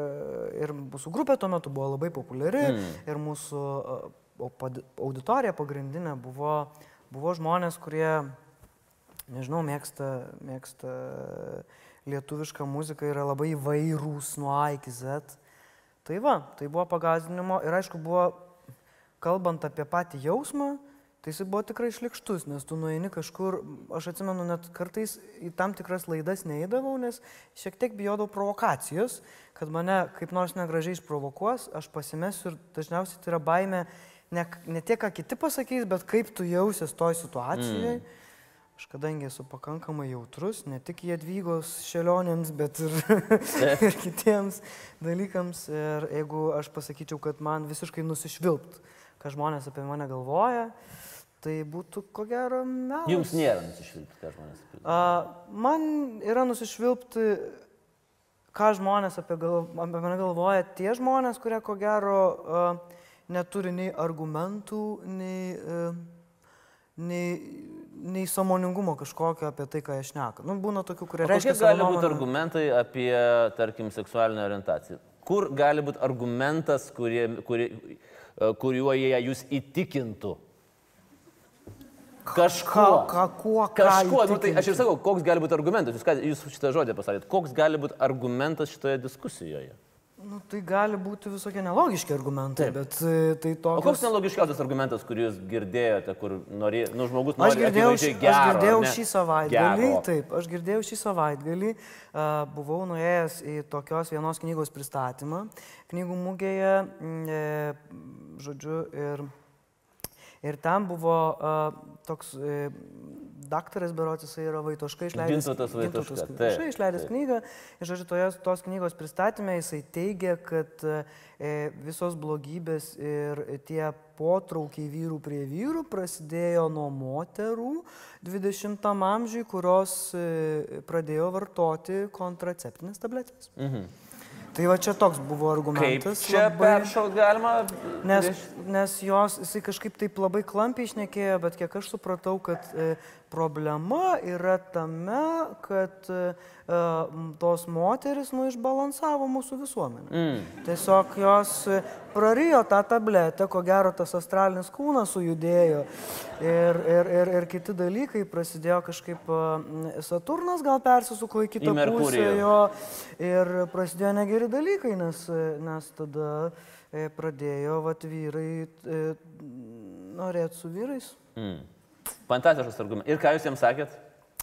ir mūsų grupė tuo metu buvo labai populiari mm. ir mūsų e, auditorija pagrindinė buvo, buvo žmonės, kurie, nežinau, mėgsta, mėgsta lietuvišką muziką, yra labai įvairūs nuo A iki Z. Tai va, tai buvo pagazdinimo ir aišku buvo, kalbant apie patį jausmą, tai jis buvo tikrai šlikštus, nes tu nueini kažkur, aš atsimenu, net kartais į tam tikras laidas neįdavau, nes šiek tiek bijodavau provokacijos, kad mane kaip nors negražiai išprovokuos, aš pasimesiu ir dažniausiai tai yra baime ne, ne tiek, ką kiti pasakys, bet kaip tu jausies toj situacijoje. Mm. Aš kadangi esu pakankamai jautrus, ne tik jėdvygos šelionėms, bet ir, ir kitiems dalykams. Ir jeigu aš pasakyčiau, kad man visiškai nusišvilpt, ką žmonės apie mane galvoja, tai būtų ko gero melas. Jums nėra nusišvilpti, ką žmonės apie. A, man yra nusišvilpti, ką žmonės apie, gal, apie mane galvoja, tie žmonės, kurie ko gero a, neturi nei argumentų, nei, a, nei, nei samoningumo kažkokio apie tai, ką aš neku. Nu, būna tokių, kurie reiškia gali būti nuomonę. argumentai apie, tarkim, seksualinę orientaciją? Kur gali būti argumentas, kurie, kurie, e, kuriuo jie jūs įtikintų? Kažkuo. Ką- ką- kuo, Kažkuo. Nu, tai aš ir sakau, koks gali būti argumentas. Jūs, jūs šitą žodį pasakėt. Koks gali būti argumentas šitoje diskusijoje? Nu, tai gali būti visokie nelogiški argumentai, Taip. bet e, tai O toks... koks nelogiškiausias argumentas, kurį jūs girdėjote, kur norė, nu, žmogus Aš nori girdėjau, akivaizdžiai šį, gero, aš girdėjau ne? šį savaitgalį, Gero. taip, aš girdėjau šį savaitgalį, uh, buvau nuėjęs į tokios vienos knygos pristatymą, knygų mugėje, e, žodžiu, ir, ir ten buvo uh, toks uh, daktaras Berotis, jisai yra Vaitoška išleidęs. Gintautas Vaitoška, Vaitoška išleidęs knygą ir, žodžiu, toje, tos knygos pristatymė jisai teigia, kad e, visos blogybės ir tie potraukiai vyrų prie vyrų prasidėjo nuo moterų 20 amžiui, kurios e, pradėjo vartoti kontraceptinės tabletės. Mhm. Tai va čia toks buvo Kaip argumentas. čia peršaut galima? Nes, nes jos, jisai kažkaip taip labai klampiai išnekėjo, bet kiek aš supratau, kad e, problema yra tame, kad e, tos moteris nu išbalansavo mūsų visuomenę. Mm. Tiesiog jos prarijo tą tabletę, ko gero tas astralinis kūnas sujudėjo ir, ir, ir, ir kiti dalykai prasidėjo kažkaip, e, Saturnas gal persisuko į kitą Į pusę jo ir prasidėjo negeri dalykai, nes, e, nes tada pradėjo vat, vyrai norėti su vyrais. Mm. Fantastiškas argumentas. Ir ką jūs jiems sakėt?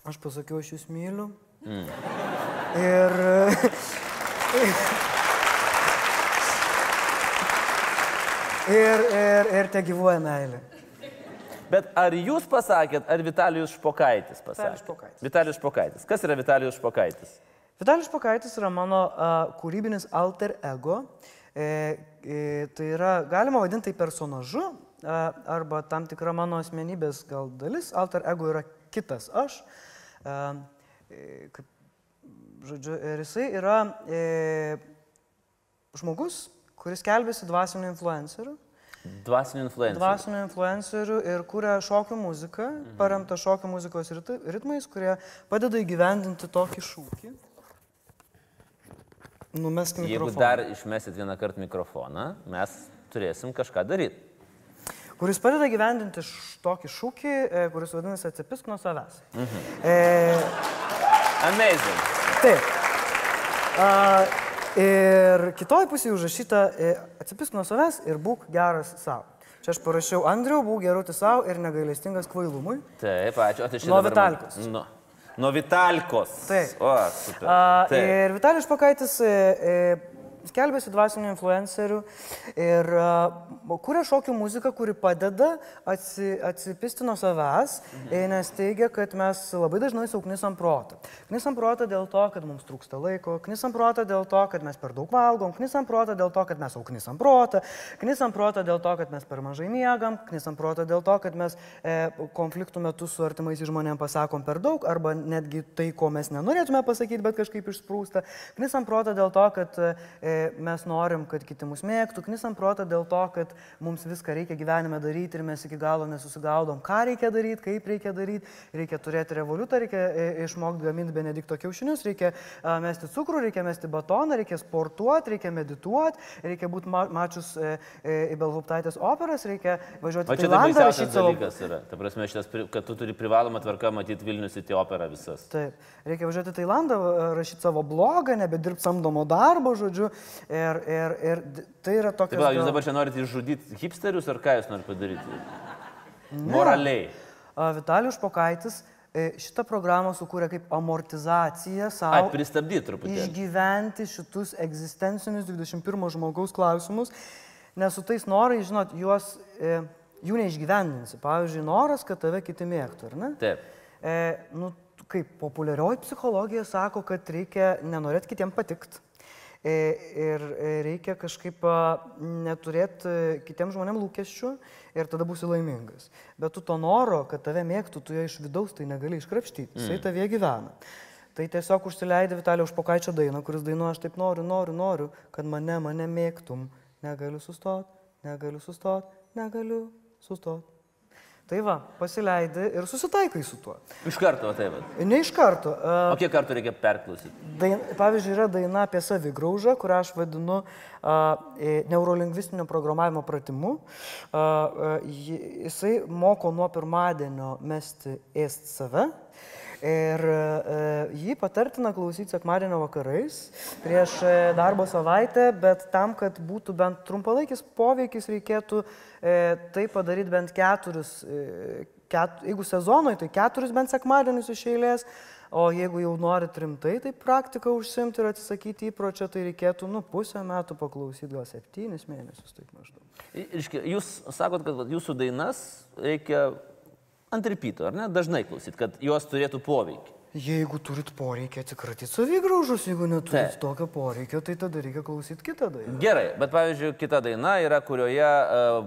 Aš pasakiau, aš jūs myliu. Mm. Ir, ir, ir, ir te gyvuoja meilė. Bet ar jūs pasakėt, ar Vitalijus Špokaitis pasakė? Vitalijus Špokaitis. Vitalijus Špokaitis. Kas yra Vitalijus Špokaitis? Vitalijus Pakaitis yra mano a, kūrybinis alter ego. E, e, tai yra, galima vadinti tai personažu arba tam tikra mano asmenybės gal dalis. Alter ego yra kitas aš. E, kaip, žodžiu, ir jisai yra e, žmogus, kuris kelbėsi dvasiniu influenceriu. Dvasinių influencijų. Dvasinių influencerių ir kuria šokių muziką, Mhm. paremta šokių muzikos rit- ritmais, kurie padeda įgyvendinti tokį šūkį. Jeigu mikrofoną. dar išmesit vieną kartą mikrofoną, mes turėsim kažką daryti. Kuris padeda gyvendinti tokį šūkį, e, kuris vadinasi atsipisk nuo savęs. Mhm. E, Amazing. taip. A, ir kitoj pusėje užrašyta e, atsipisk nuo savęs ir būk geras savo. Čia aš parašiau Andriu, būk gerutis savo ir negailestingas kvailumui. Taip, ačiū. O tai čia Nuo dabar man- Vitalikos. Nuo, Vitalikos. Taip. O, super. A, Taip. ir Vitalijus Pakaitis e, e, skelbėsi dvasinių influencerių ir kuria šokių muziką, kuri padeda atsi, atsipisti nuo savęs, mhm. nes teigia, kad mes labai dažnai sauknisam protą. Knisam protą dėl to, kad mums trūksta laiko, knisam protą dėl to, kad mes per daug valgom, knisam protą dėl to, kad mes auknisam protą, knisam protą dėl to, kad mes per mažai miegam, knisam protą dėl to, kad mes e, konfliktų metu su artimais žmonėmis pasakom per daug, arba netgi tai, ko mes nenorėtume pasakyti, bet kažkaip išsprūsta. Knisam protą dėl to, kad e, mes norim, kad kiti mus mėgtų, knisam protą dėl to, kad mums viską reikia gyvenime daryti ir mes iki galo nesusigaudom, ką reikia daryti, kaip reikia daryti, reikia turėti revoliutą, reikia e, išmokti gaminti benedikto kiaušinius, reikia mesti cukrų, reikia mesti batoną, reikia sportuoti, reikia medituoti, reikia būti ma mačius e, e, į Belhuptaitės operas, reikia važiuoti į tai Tailandą, rašyti savo... dalykas yra. Ta prasme, šitas, kad tu turi privalomą tvarką matyti Vilnius į operą visas. Taip, reikia važiuoti į Tailandą, rašyti savo blogą, nebedirbti samdomo darbo, žodžiu. Ir, ir, ir tai yra tokia... Taip, palauk, jūs dabar čia norite išžudyti hipsterius ar ką jūs norite padaryti? Moraliai. Vitalijus Pokaitis e, šitą programą sukūrė kaip amortizaciją Ai, savo. pristabdyti truputį. Išgyventi šitus egzistencinius 21 žmogaus klausimus, nes su tais norais, žinot, juos, e, jų neišgyvendinsi. Pavyzdžiui, noras, kad tave kiti mėgtų, ar ne? Taip. E, nu, kaip populiarioji psichologija sako, kad reikia nenorėti kitiem patikti. E, ir e, reikia kažkaip neturėti kitiem žmonėm lūkesčių ir tada būsi laimingas. Bet tu to noro, kad tave mėgtų, tu jo iš vidaus tai negali iškrapštyti. Jisai Mm. tavie gyvena. Tai tiesiog užsileidė Vitalijos Špokaičio dainą, kuris dainuoja, aš taip noriu, noriu, noriu, kad mane, mane mėgtum. Negaliu sustot, negaliu sustot, negaliu sustot. Tai va, pasileidai ir susitaikai su tuo. Iš karto, va taip. va. Ne iš karto. O Uh, kiek kartų reikia perklausyti? dain, pavyzdžiui, yra daina apie savigraužą, kurią aš vadinu uh, neurolingvistinio programavimo pratimu. Uh, uh, ji- jisai moko nuo pirmadienio mesti ėst save. Ir e, jį patartina klausyti sekmadienio vakarais prieš e, darbo savaitę, bet tam, kad būtų bent trumpalaikis poveikis, reikėtų e, tai padaryti bent keturis, ket, jeigu sezonoje, tai keturis bent sekmadienius iš eilės. O jeigu jau norit rimtai tai praktiką užsimti ir atsisakyti įpročio, tai reikėtų, nu, pusę metų paklausyti, gal septynis mėnesius, taip maždaug. Jūs sakot, kad jūsų dainas reikia ant ripyto, ar ne? Dažnai klausyt, kad jos turėtų poveikį. Jeigu turit poreikį atsikratyti savigraužus, jeigu neturit Taip. tokio poreikio, tai tada reikia klausyti kitą dainą. Gerai, bet pavyzdžiui, kita daina yra, kurioje uh,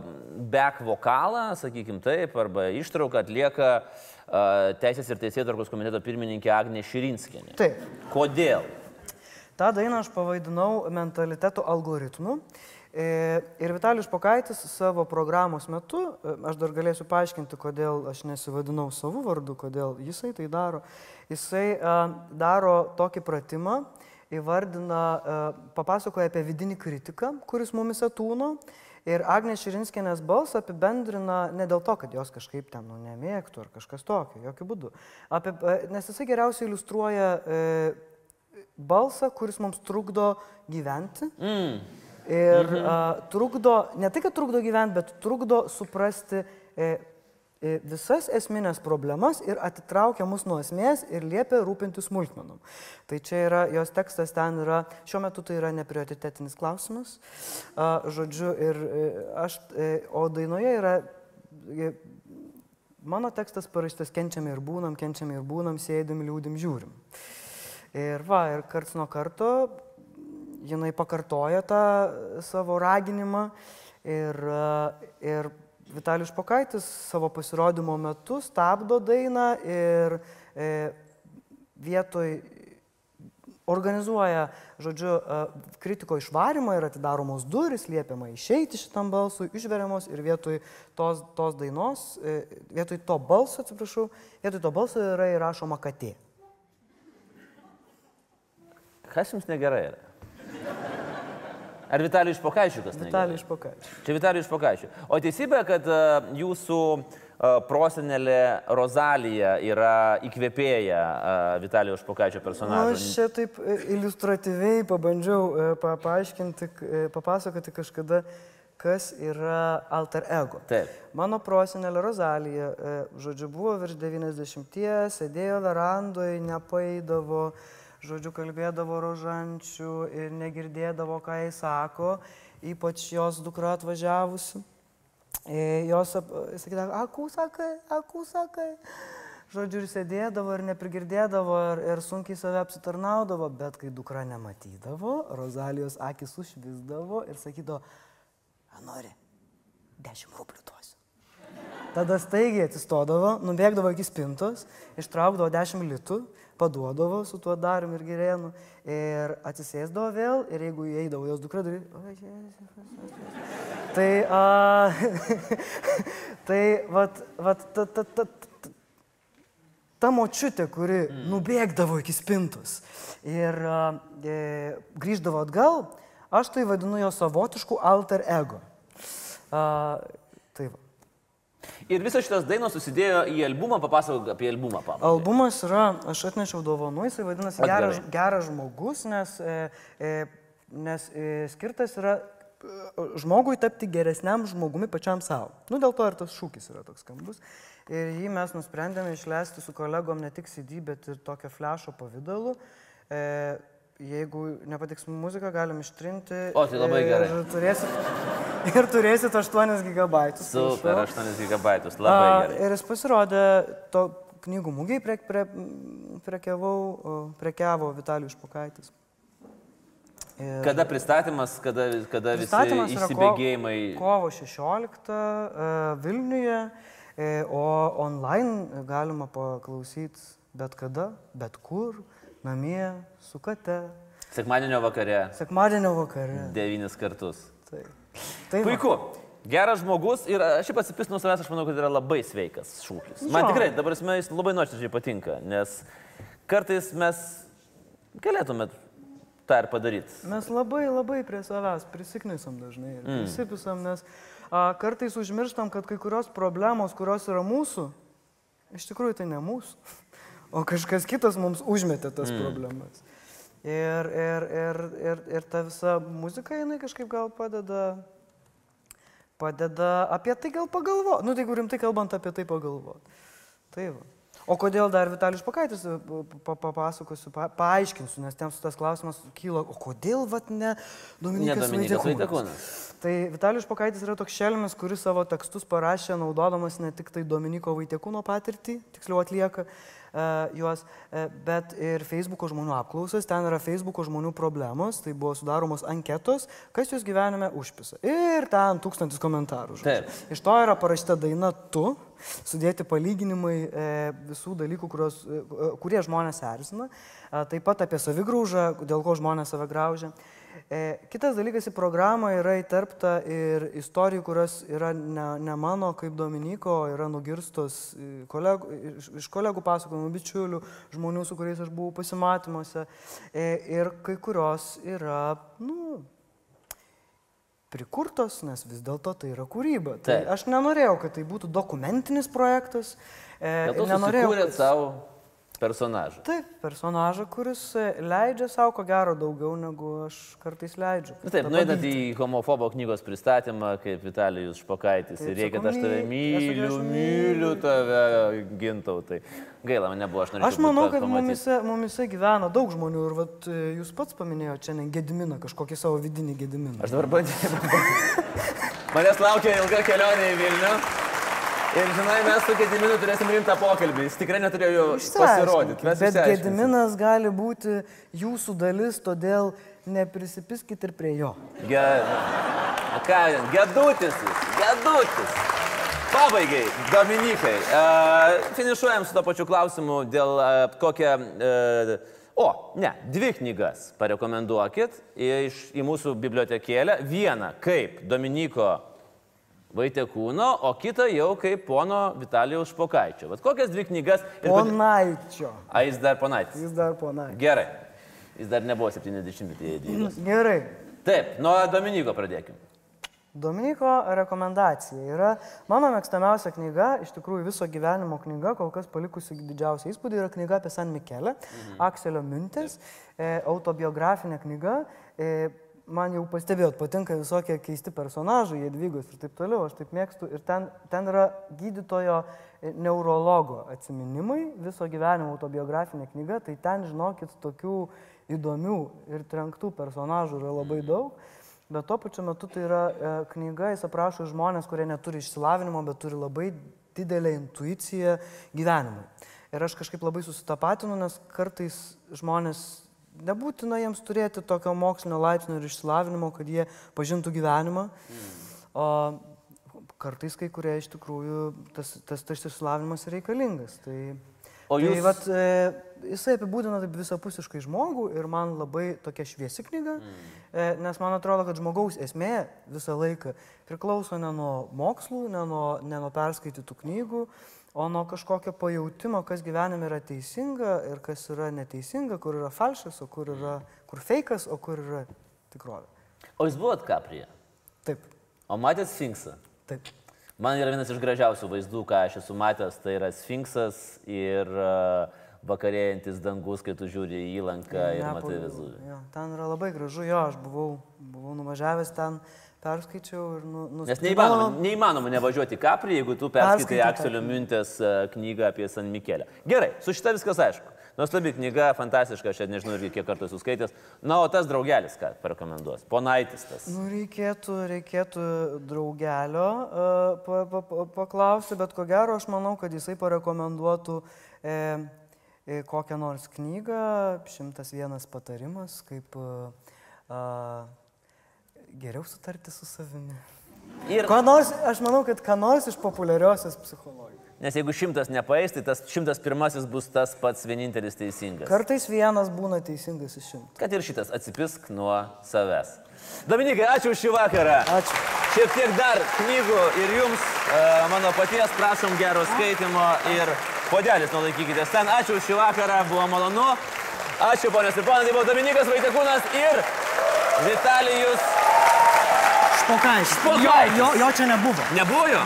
back vokalą, sakykim taip, arba ištrauką atlieka uh, Teisės ir Teisėtvarkos komiteto pirmininkė Agnė Širinskinė. Taip. Kodėl? Ta daina aš pavadinau mentaliteto algoritmu. E, Ir Vitalijus Pokaitis savo programos metu, e, aš dar galėsiu paaiškinti, kodėl aš nesivadinau savo vardu, kodėl jisai tai daro. Jisai a, daro tokį pratimą, įvardina, papasakoja apie vidinį kritiką, kuris mumise tūno. Ir Agnė Širinskinės balsą apibendrina ne dėl to, kad jos kažkaip ten nu, nemėgtų ar kažkas tokio, jokių būdų. Apie, e, nes jisai geriausiai iliustruoja e, balsą, kuris mums trukdo gyventi. Mm. Ir mhm. a, trukdo, ne tai, kad trukdo gyventi, bet trukdo suprasti e, e, visas esminės problemas ir atitraukia mus nuo esmės ir liepia rūpinti smulkmenom. Tai čia yra, jos tekstas ten yra, šiuo metu tai yra neprioritetinis klausimas. A, žodžiu, ir e, aš, e, o dainoje yra, e, mano tekstas parašytas kenčiam ir būnam, kenčiam ir būnam, sėdim, liūdim, žiūrim. Ir va, ir karts nuo karto jinai pakartoja tą savo raginimą ir, e, ir Vitalijus Pokaitis savo pasirodymo metu stabdo dainą ir e, vietoj organizuoja, žodžiu, e, kritiko išvarimą ir atidaromos duris, liepiama išeiti šitam balsui, išveriamos ir vietoj tos, tos dainos, e, vietoj to balso, atsiprašau, vietoj to balso yra įrašoma katė. Kas jums negerai yra? Ar Vitalijus Pokaičių kas negerai? Vitalijus Pokaitis. Čia Vitalijus Pokaičių. O teisybė, kad a, jūsų a, prosenelė Rozalija yra įkvėpėja a, Vitalijos Pokaičio Na, personažo. aš čia taip e, iliustratyviai pabandžiau e, pa, paaiškinti, e, papasakoti kažkada, kas yra alter ego. Taip. Mano prosenelė Rozalija, e, žodžiu, buvo virš 90, sėdėjo verandoje, nepaidavo, žodžiu, kalbėdavo rožančių ir negirdėdavo, ką jis sako, ypač jos dukra atvažiavusi. E, Jos sakydavo, akų sakai, akų sakai. Žodžiu, ir sėdėdavo, ir neprigirdėdavo, ir, ir sunkiai save apsitarnaudavo, bet kai dukra nematydavo, Rozalijos akis užvisdavo ir sakydavo, "A, nori, dešimt rublių duosiu. Tada staigiai atsistodavo, nubėgdavo iki spintos, ištraukdavo 10 litų, paduodavo su tuo darim ir gerėnu ir atsisėsdavo vėl ir jeigu įeidavo jos dukra, darai... "Oi, Jėzus." Tai, a, tai, vat, vat, ta, ta, ta, ta, ta močiutė, kuri nubėgdavo iki spintos ir a, e, grįždavo atgal, aš tai vadinu jo savotišku alter ego. A. Ir visos šitos dainos susidėjo į albumą, papasakok apie albumą. Pabaigai. Albumas yra, aš atnešiau dovanų, jisai vadinasi geras, geras žmogus, nes, e, e, nes e, skirtas yra e, žmogui tapti geresniam žmogumi pačiam savo. Nu, dėl to ir tas šūkis yra toks skambus. Ir jį mes nusprendėme išleisti su kolegom ne tik CD, bet ir tokio flešo pavydalu. E, jeigu nepatiks muzika, galim ištrinti. O, tai labai gerai. Ir turėsit, ir turėsit 8 gigabaitus. Super, prašau. 8 gigabaitus, labai A, gerai. Ir jis pasirodė to knygų mūgiai, prie, prie, prekiavau, prekiavo Vitalijus Špokaitis. Ir Kada pristatymas, kada, kada visi pristatymas ko- įsibėgėjimai. Kovo 16 e, Vilniuje, e, o online galima paklausyti bet kada, bet kur, namie, su kate, Sekmadienio vakare, sekmadienio vakare. devynis kartus. Tai, tai va. Puiku. Geras žmogus ir aš šiaip atsipis nuo savęs, aš manau, kad yra labai sveikas šūkis. Man Jo. tikrai, dabar esmė, jis labai nuoširdžiai patinka, nes kartais mes galėtumėt tą ir padaryti. Mes labai labai prie savęs prisiknisam dažnai ir prisipisam, nes a, kartais užmirštam, kad kai kurios problemos, kurios yra mūsų, iš tikrųjų tai ne mūsų, o kažkas kitas mums užmetė tas mm. problemas. Ir, ir, ir, ir, ir ta visa muzika, jinai kažkaip gal padeda, padeda apie tai gal pagalvoti. Nu, tai jeigu rimtai kalbant apie tai pagalvoti. Tai va. O kodėl dar Vitalijus Pakaitis, e, papasakosiu, pa, paaiškinsiu, nes ten tas klausimas kyla, o kodėl vat ne Dominikas? Vaitiekūnas. Tai Vitalijus Pakaitis yra toks šelmis, kuris savo tekstus parašė naudodamas ne tik tai Dominiko Vaitiekūno patirtį, tiksliau atlieka juos, uh, bet ir Facebook'o žmonių apklausas, ten yra Facebook'o žmonių problemos, tai buvo sudaromos anketos, kas jūs gyvenime užpisa. Ir ten tūkstantis komentarų. Iš to yra parašyta daina tu, sudėti palyginimai e, visų dalykų, kurios, e, kurie žmonės erzina, e, taip pat apie savigraužą, dėl ko žmonės save graužia. E, kitas dalykas į programą yra įterpta ir istorijų, kurios yra ne, ne mano kaip Dominiko, yra nugirstos e, kolegų, iš, iš kolegų pasakojimų, bičiulių, žmonių, su kuriais aš buvau pasimatymuose. E, ir kai kurios yra, nu, prikurtos, nes vis dėlto tai yra kūryba. Tai Taip. aš nenorėjau, kad tai būtų dokumentinis projektas. E, Bet tu nenorėjau, kad- savo personažą. Taip, personažą, kuris e, leidžia savo ko gero daugiau, negu aš kartais leidžiu. Na taip, Tada nuėdate vykti. į homofobo knygos pristatymą, kaip Vitalijus Špokaitis. Taip, Ir reikia, sako, aš tave myliu, tave myliu tave, gintautai. Gaila, man nebuvo, aš norėjau. Aš manau, kad mumise, mumise gyvena daug žmonių ir vat, e, jūs pats paminėjote čia ne Gediminą, kažkokį savo vidinį Gediminą. Aš dabar bandžiau. Manęs laukia ilga kelionė į Vilnių. Ir žinai, mes su Gediminu turėsim rimtą pokalbį. Jis tikrai neturėjo jo pasirodyti. Bet. Gediminas gali būti jūsų dalis, todėl neprisipiskit ir prie jo. Ge... Ką, gedutis jis, gedutis. Pabaigai, Dominikai, uh, finišuojam su to pačiu klausimu dėl uh, kokią... Uh, o, ne, dvi knygas parekomenduokit iš, į mūsų bibliotekėlę. Vieną kaip Dominiko Vaitekūno, o kitą jau kaip pono Vitalijaus Špokaičio. Vat kokias dvi knygas... ir Ponaičio. A, jis dar ponaitis. Jis dar ponaičio. Gerai. Jis dar nebuvo 70-ieji dvygos. Gerai. Taip, nuo Dominiko pradėkime. Dominiko rekomendacija yra mano mėgstamiausia knyga, iš tikrųjų viso gyvenimo knyga, kol kas palikusi didžiausią įspūdį, yra knyga apie San Mikelę, mhm. Akselio Mintės, e, autobiografinė knyga. E, man jau pastebėjot, patinka visokie keisti personažai, Jadvygos ir taip toliau, aš taip mėgstu. Ir ten, ten yra gydytojo e, neurologo atsiminimai, viso gyvenimo autobiografinė knyga, tai ten, žinokit, tokių įdomių ir trenktų personažų yra labai daug. Bet tuo pačiu metu tai yra e, knyga, jis aprašo žmonės, kurie neturi išsilavinimo, bet turi labai didelę intuiciją gyvenimui. Ir aš kažkaip labai susitapatinu, nes kartais žmonės nebūtina jiems turėti tokio mokslinio laipsnio ir išsilavinimo, kad jie pažintų gyvenimą. O kartais kai kurie iš tikrųjų tas, tas, tas išsilavinimas reikalingas. Tai, O tai jūs- vat, e, jisai apibūdina taip visapusiškai žmogų ir man labai tokia šviesi knyga, mm. e, nes man atrodo, kad žmogaus esmė visą laiką priklauso ne nuo mokslų, ne nuo, ne nuo perskaitytų knygų, o nuo kažkokio pajūtimo, kas gyvenime yra teisinga ir kas yra neteisinga, kur yra falšas, o kur yra kur fejkas, o kur yra tikrovė. O jūs buvot Kaprija? Taip, O matėt Sfinksą? taip. Man yra vienas iš gražiausių vaizdų, ką aš esu matęs, tai yra Sfinksas ir uh, vakarėjantis dangus, kai tu žiūri į įlanką ir matai Neapolo- Vezuvį. Jo, ten yra labai gražu, jo, aš buvau, buvau nuvažiavęs ten, perskaičiau ir nu, nu, Nes neįmanoma, neįmanoma nevažiuoti Kaprį, jeigu tu perskaitai Akselio Mintės uh, knygą apie San Mikelę. Gerai, su šita viskas aišku. Nuostabi knyga, fantastiška, aš nežinau irgi kiek kartų esu skaitęs. Na, o tas draugelis, ką parekomenduos? Ponaitis tas. Nu, reikėtų, reikėtų draugelio uh, pa, pa, pa, paklausti, bet ko gero aš manau, kad jisai parekomenduotų e, e, kokią nors knygą, 101 patarimas, kaip uh, geriau sutarti su savimi. Ir, Ko nors, aš manau, kad ką nors iš populiariosios psichologijos. nes jeigu šimtas nepaeis, tai tas šimtas pirmasis bus tas pats vienintelis teisingas. Kartais vienas būna teisingas iš šimto. Kad ir šitas atsipisk nuo savęs. Dominikai, ačiū už šį vakarą. Ačiū. Šiek tiek dar knygų ir jums, e, mano paties, prašom gero skaitimo ir podelis nulaikykite ten. Ačiū šį vakarą, buvo malonu. Ačiū ponios ir ponai, tai buvo Dominikas Vaitekūnas ir Vitalijus. Špokaitis. Špokaitis. Jo, jo, jo čia nebuvo. Nebuvo jo?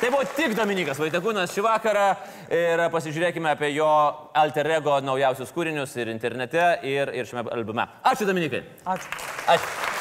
Tai buvo tik Dominikas Vaitekūnas šį vakarą ir pasižiūrėkime apie jo alter ego naujausius kūrinius ir internete, ir, ir šiame albume. Ačiū Dominikai. Ačiū. Ačiū.